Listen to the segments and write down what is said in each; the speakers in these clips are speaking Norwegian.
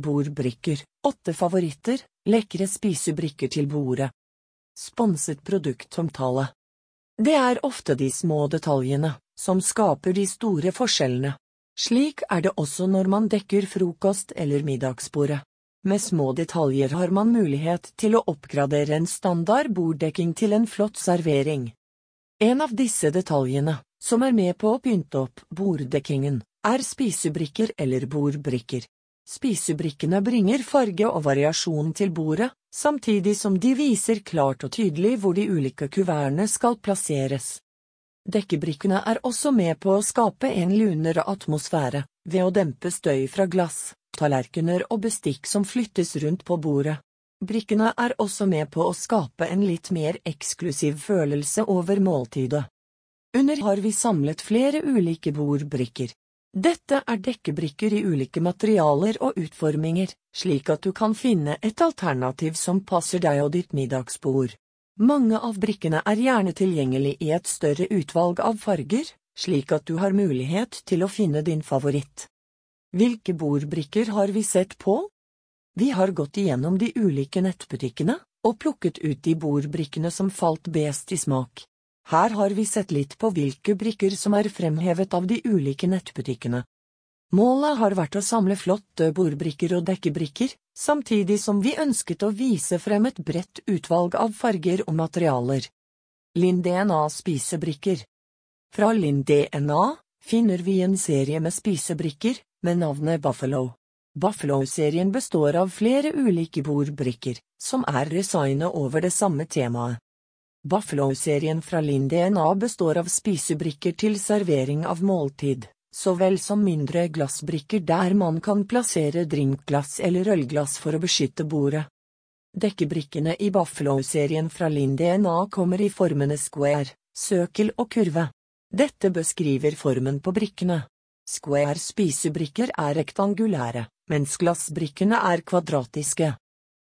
Bordbrikker, åtte favoritter, lekre spisebrikker til bordet. Sponset produktomtale. Det er ofte de små detaljene som skaper de store forskjellene. Slik er det også når man dekker frokost- eller middagsbordet. Med små detaljer har man mulighet til å oppgradere en standard borddekking til en flott servering. En av disse detaljene, som er med på å pynte opp borddekkingen, er spisebrikker eller bordbrikker. Spisebrikkene bringer farge og variasjon til bordet, samtidig som de viser klart og tydelig hvor de ulike kuvertene skal plasseres. Dekkebrikkene er også med på å skape en lunere atmosfære, ved å dempe støy fra glass, tallerkener og bestikk som flyttes rundt på bordet. Brikkene er også med på å skape en litt mer eksklusiv følelse over måltidet. Under har vi samlet flere ulike bordbrikker. Dette er dekkebrikker i ulike materialer og utforminger, slik at du kan finne et alternativ som passer deg og ditt middagsbord. Mange av brikkene er gjerne tilgjengelig i et større utvalg av farger, slik at du har mulighet til å finne din favoritt. Hvilke bordbrikker har vi sett på? Vi har gått igjennom de ulike nettbutikkene og plukket ut de bordbrikkene som falt best i smak. Her har vi sett litt på hvilke brikker som er fremhevet av de ulike nettbutikkene. Målet har vært å samle flotte bordbrikker og dekkebrikker, samtidig som vi ønsket å vise frem et bredt utvalg av farger og materialer. Linn-DNA spisebrikker Fra Linn-DNA finner vi en serie med spisebrikker, med navnet Buffalo. Buffalo-serien består av flere ulike bordbrikker, som er designet over det samme temaet. Buffalo-serien fra Linn DNA består av spisebrikker til servering av måltid, så vel som mindre glassbrikker der man kan plassere drinkglass eller ølglass for å beskytte bordet. Dekkebrikkene i Buffalo-serien fra Linn DNA kommer i formene square, søkel og kurve. Dette beskriver formen på brikkene. Square spisebrikker er rektangulære, mens glassbrikkene er kvadratiske.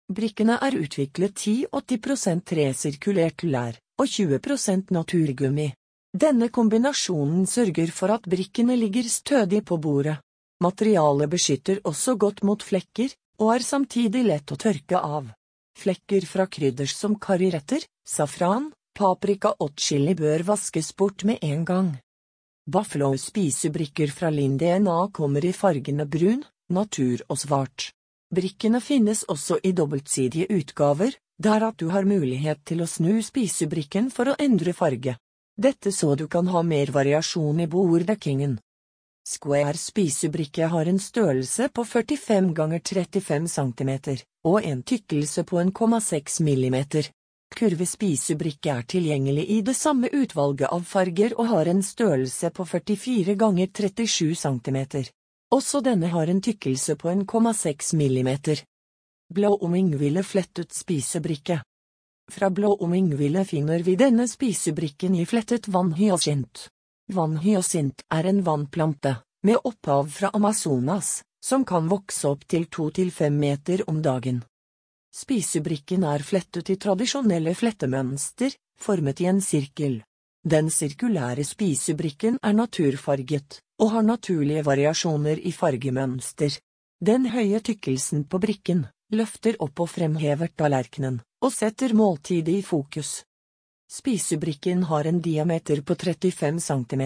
Brikkene er utviklet 10-80% resirkulert lær og 20% naturgummi. Denne kombinasjonen sørger for at brikkene ligger stødig på bordet. Materialet beskytter også godt mot flekker, og er samtidig lett å tørke av. Flekker fra krydders som karriretter, safran, paprika og chili bør vaskes bort med en gang. Buffalo spisebrikker fra Linn DNA kommer i fargene brun, natur og svart. Brikkene finnes også i dobbeltsidige utgaver, der at du har mulighet til å snu spisebrikken for å endre farge. Dette så du kan ha mer variasjon i borddekkingen. Square spisebrikke har en størrelse på 45 ganger 35 cm, og en tykkelse på 1,6 mm. Kurve spisebrikke er tilgjengelig i det samme utvalget av farger og har en størrelse på 44 ganger 37 cm. Også denne har en tykkelse på 1,6 millimeter. Blå omingville flettet spisebrikke. Fra blå omingville finner vi denne spisebrikken i flettet vannhyasint. Vannhyasint er en vannplante, med opphav fra Amazonas, som kan vokse opp til to til fem meter om dagen. Spisebrikken er flettet i tradisjonelle flettemønster, formet i en sirkel. Den sirkulære spisebrikken er naturfarget, og har naturlige variasjoner i fargemønster. Den høye tykkelsen på brikken løfter opp og fremhever tallerkenen, og setter måltidet i fokus. Spisebrikken har en diameter på 35 cm,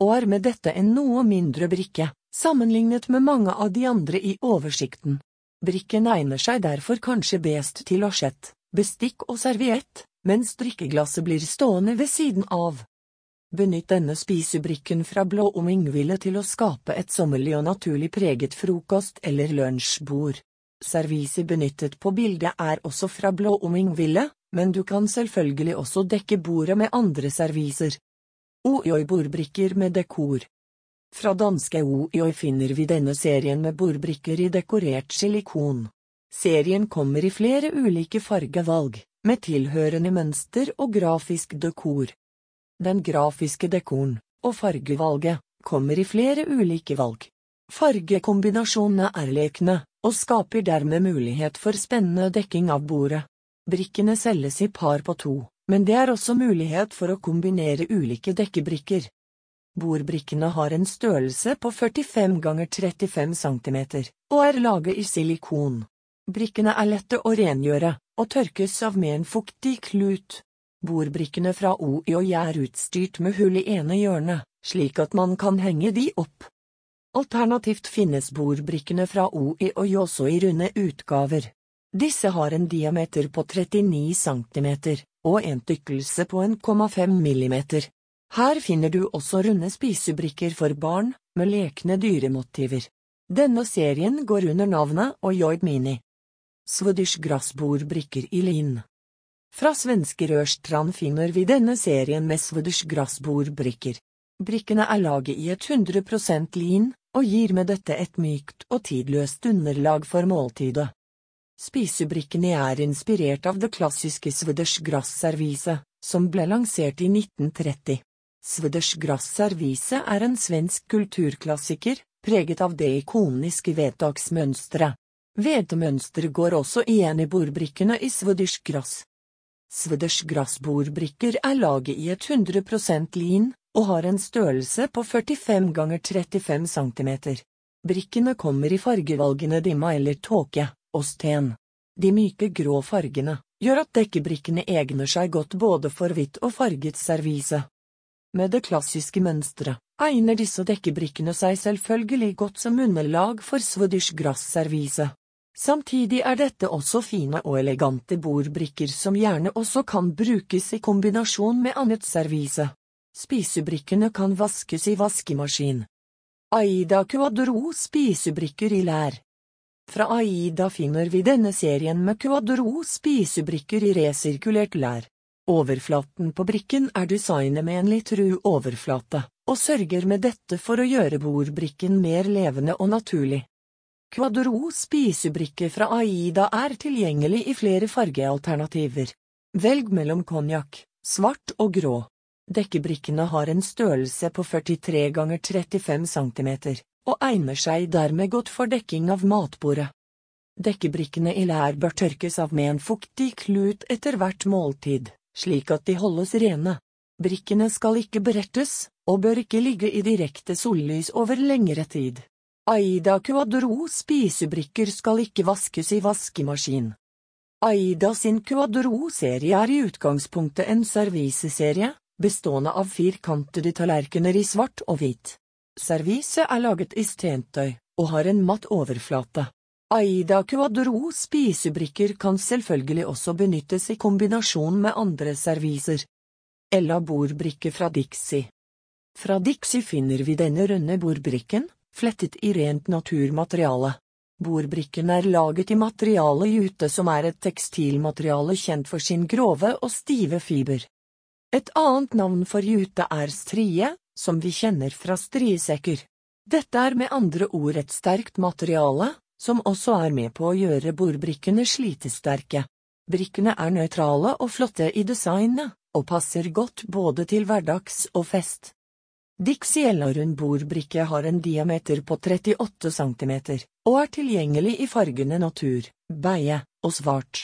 og er med dette en noe mindre brikke, sammenlignet med mange av de andre i oversikten. Brikken egner seg derfor kanskje best til asjett, bestikk og serviett, mens drikkeglasset blir stående ved siden av. Benytt denne spisebrikken fra blå omingville til å skape et sommerlig og naturlig preget frokost- eller lunsjbord. Serviset benyttet på bildet er også fra blå omingville, men du kan selvfølgelig også dekke bordet med andre serviser. Ojoi bordbrikker med dekor. Fra danske Ojoi finner vi denne serien med bordbrikker i dekorert silikon. Serien kommer i flere ulike fargevalg, med tilhørende mønster og grafisk dekor. Den grafiske dekoren, og fargevalget, kommer i flere ulike valg. Fargekombinasjonene er lekne, og skaper dermed mulighet for spennende dekking av bordet. Brikkene selges i par på to, men det er også mulighet for å kombinere ulike dekkebrikker. Bordbrikkene har en størrelse på 45 ganger 35 cm og er laget i silikon. Brikkene er lette å rengjøre og tørkes av med en fuktig klut. Bordbrikkene fra OIOI er utstyrt med hull i ene hjørnet, slik at man kan henge de opp. Alternativt finnes bordbrikkene fra OIOI også i runde utgaver. Disse har en diameter på 39 cm og en tykkelse på 1,5 mm. Her finner du også runde spisebrikker for barn, med lekne dyremotiver. Denne serien går under navnet Oyoid Mini. Swedish Grassbordbrikker i lin. Fra svenske Rørstrand finner vi denne serien med Swedish Grassbordbrikker. Brikkene er laget i et 100% lin, og gir med dette et mykt og tidløst underlag for måltidet. Spisebrikkene er inspirert av det klassiske Swedish Grass-serviset, som ble lansert i 1930. Swedish Grass-servise er en svensk kulturklassiker, preget av det ikoniske vedtaksmønsteret. Vedmønsteret går også igjen i bordbrikkene i Swedish Grass. Swedish Grass-bordbrikker er laget i et 100% lin, og har en størrelse på 45 ganger 35 cm. Brikkene kommer i fargevalgene dimma eller tåke og sten. De myke grå fargene gjør at dekkebrikkene egner seg godt både for hvitt og farget servise. Med det klassiske mønsteret egner disse dekkebrikkene seg selvfølgelig godt som underlag for Swedish Grass-servise. Samtidig er dette også fine og elegante bordbrikker som gjerne også kan brukes i kombinasjon med annet servise. Spisebrikkene kan vaskes i vaskemaskin. Aida Quadro spisebrikker i lær. Fra Aida finner vi denne serien med Quadro spisebrikker i resirkulert lær. Overflaten på brikken er designet med en litt ru overflate, og sørger med dette for å gjøre bordbrikken mer levende og naturlig. Quadro spisebrikke fra Aida er tilgjengelig i flere fargealternativer. Velg mellom konjakk, svart og grå. Dekkebrikkene har en størrelse på 43 ganger 35 cm, og egner seg dermed godt for dekking av matbordet. Dekkebrikkene i lær bør tørkes av med en fuktig klut etter hvert måltid slik at de holdes rene. Brikkene skal ikke berettes, og bør ikke ligge i direkte sollys over lengre tid. Aida Cuadro spisebrikker skal ikke vaskes i vaskemaskin. Aida sin Cuadro-serie er i utgangspunktet en serviseserie, bestående av firkantede tallerkener i svart og hvit. Serviset er laget i stentøy, og har en matt overflate. Aida Cuadro spisebrikker kan selvfølgelig også benyttes i kombinasjon med andre serviser. Ella bordbrikke fra Dixie Fra Dixie finner vi denne runde bordbrikken, flettet i rent naturmateriale. Bordbrikken er laget i materiale jute som er et tekstilmateriale kjent for sin grove og stive fiber. Et annet navn for jute er strie, som vi kjenner fra striesekker. Dette er med andre ord et sterkt materiale, som også er med på å gjøre bordbrikkene slitesterke. Brikkene er nøytrale og flotte i designet, og passer godt både til hverdags og fest. Dixie Ellarund bordbrikke har en diameter på 38 cm, og er tilgjengelig i fargene natur, beie og svart.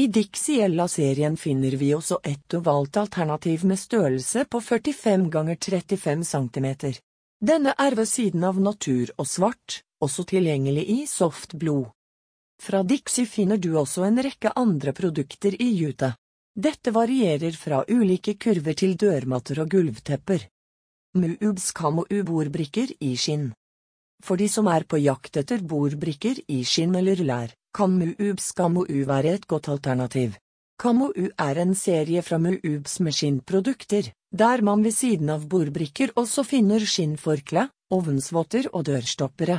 I Dixie Ella-serien finner vi også et ovalt alternativ med størrelse på 45 ganger 35 cm. Denne er ved siden av natur og svart, også tilgjengelig i soft blod. Fra Dixie finner du også en rekke andre produkter i jute. Dette varierer fra ulike kurver til dørmatter og gulvtepper. Muubs Kamo-U-bordbrikker i skinn. For de som er på jakt etter bordbrikker i skinn eller lær, kan Muubs Kamo-U være et godt alternativ. Kamo-U er en serie fra Muubs med skinnprodukter, der man ved siden av bordbrikker også finner skinnforkle, ovnsvotter og dørstoppere.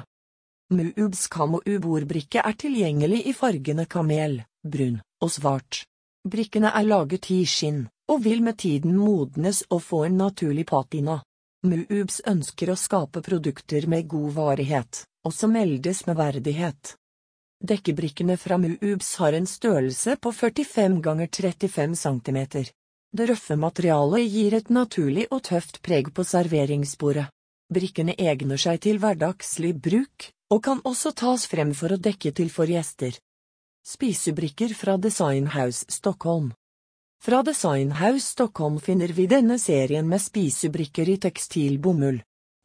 Muubs Kamo-U-bordbrikke er tilgjengelig i fargene kamel, brun og svart. Brikkene er laget i skinn, og vil med tiden modnes og få en naturlig patina. Muubs ønsker å skape produkter med god varighet, og som eldes med verdighet. Dekkebrikkene fra Muubs har en størrelse på 45 ganger 35 cm. Det røffe materialet gir et naturlig og tøft preg på serveringsbordet. Brikkene egner seg til hverdagslig bruk, og kan også tas frem for å dekke til for gjester. Spisebrikker fra Design House Stockholm Fra Designhouse Stockholm finner vi denne serien med spisebrikker i tekstilbomull.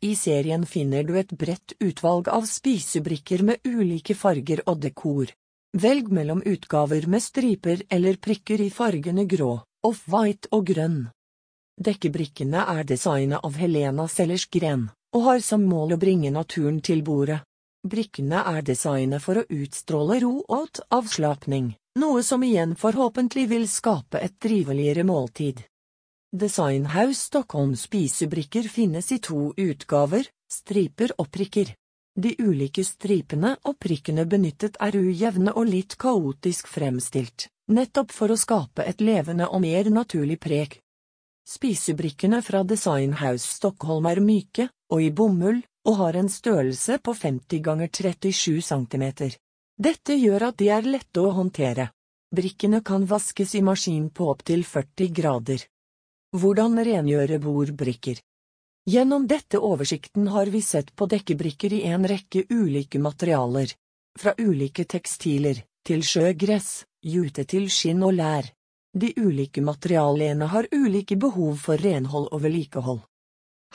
I serien finner du et bredt utvalg av spisebrikker med ulike farger og dekor. Velg mellom utgaver med striper eller prikker i fargene grå, off-white og grønn. Dekkebrikkene er designet av Helena Sellersgren, og har som mål å bringe naturen til bordet. Brikkene er designet for å utstråle ro og avslapning, noe som igjen forhåpentlig vil skape et triveligere måltid. Designhouse Stockholm spisebrikker finnes i to utgaver, striper og prikker. De ulike stripene og prikkene benyttet er ujevne og litt kaotisk fremstilt, nettopp for å skape et levende og mer naturlig preg. Spisebrikkene fra Designhouse Stockholm er myke, og i bomull, og har en størrelse på 50 ganger 37 cm. Dette gjør at de er lette å håndtere. Brikkene kan vaskes i maskin på opptil 40 grader. Hvordan rengjøre bordbrikker Gjennom dette oversikten har vi sett på dekkebrikker i en rekke ulike materialer. Fra ulike tekstiler, til sjøgress, jute til skinn og lær. De ulike materialene har ulike behov for renhold og vedlikehold.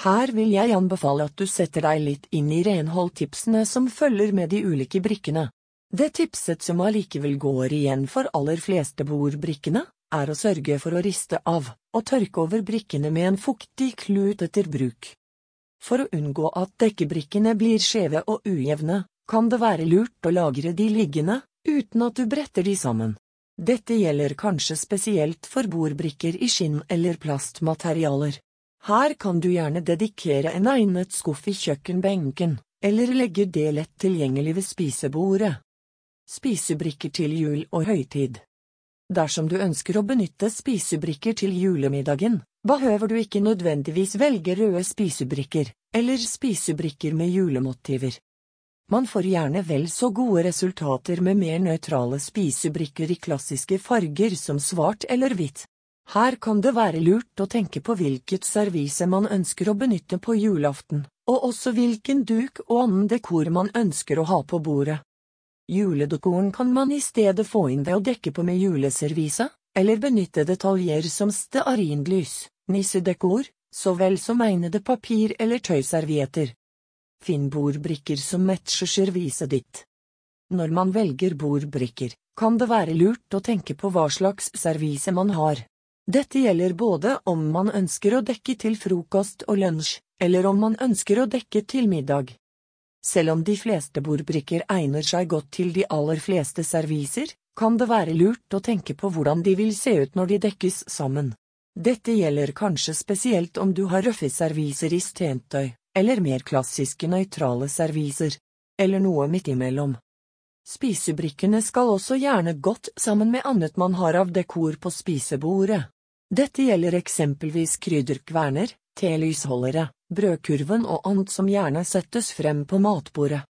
Her vil jeg anbefale at du setter deg litt inn i renholdtipsene som følger med de ulike brikkene. Det tipset som allikevel går igjen for aller fleste bordbrikkene, er å sørge for å riste av og tørke over brikkene med en fuktig klut etter bruk. For å unngå at dekkebrikkene blir skjeve og ujevne, kan det være lurt å lagre de liggende, uten at du bretter de sammen. Dette gjelder kanskje spesielt for bordbrikker i skinn eller plastmaterialer. Her kan du gjerne dedikere en egnet skuff i kjøkkenbenken, eller legge det lett tilgjengelig ved spisebordet. Spisebrikker til jul og høytid Dersom du ønsker å benytte spisebrikker til julemiddagen, behøver du ikke nødvendigvis velge røde spisebrikker, eller spisebrikker med julemotiver. Man får gjerne vel så gode resultater med mer nøytrale spisebrikker i klassiske farger som svart eller hvitt. Her kan det være lurt å tenke på hvilket servise man ønsker å benytte på julaften, og også hvilken duk og annen dekor man ønsker å ha på bordet. Juledekoren kan man i stedet få inn ved å dekke på med juleservise, eller benytte detaljer som stearinlys, nissedekor, så vel som egnede papir- eller tøyservietter. Finn bordbrikker som matcher serviset ditt. Når man velger bordbrikker, kan det være lurt å tenke på hva slags servise man har. Dette gjelder både om man ønsker å dekke til frokost og lunsj, eller om man ønsker å dekke til middag. Selv om de fleste bordbrikker egner seg godt til de aller fleste serviser, kan det være lurt å tenke på hvordan de vil se ut når de dekkes sammen. Dette gjelder kanskje spesielt om du har røffe serviser i stentøy eller mer klassiske nøytrale serviser, eller noe midt imellom. Spisebrikkene skal også gjerne godt sammen med annet man har av dekor på spisebordet. Dette gjelder eksempelvis krydderkverner, telysholdere, brødkurven og annet som gjerne settes frem på matbordet.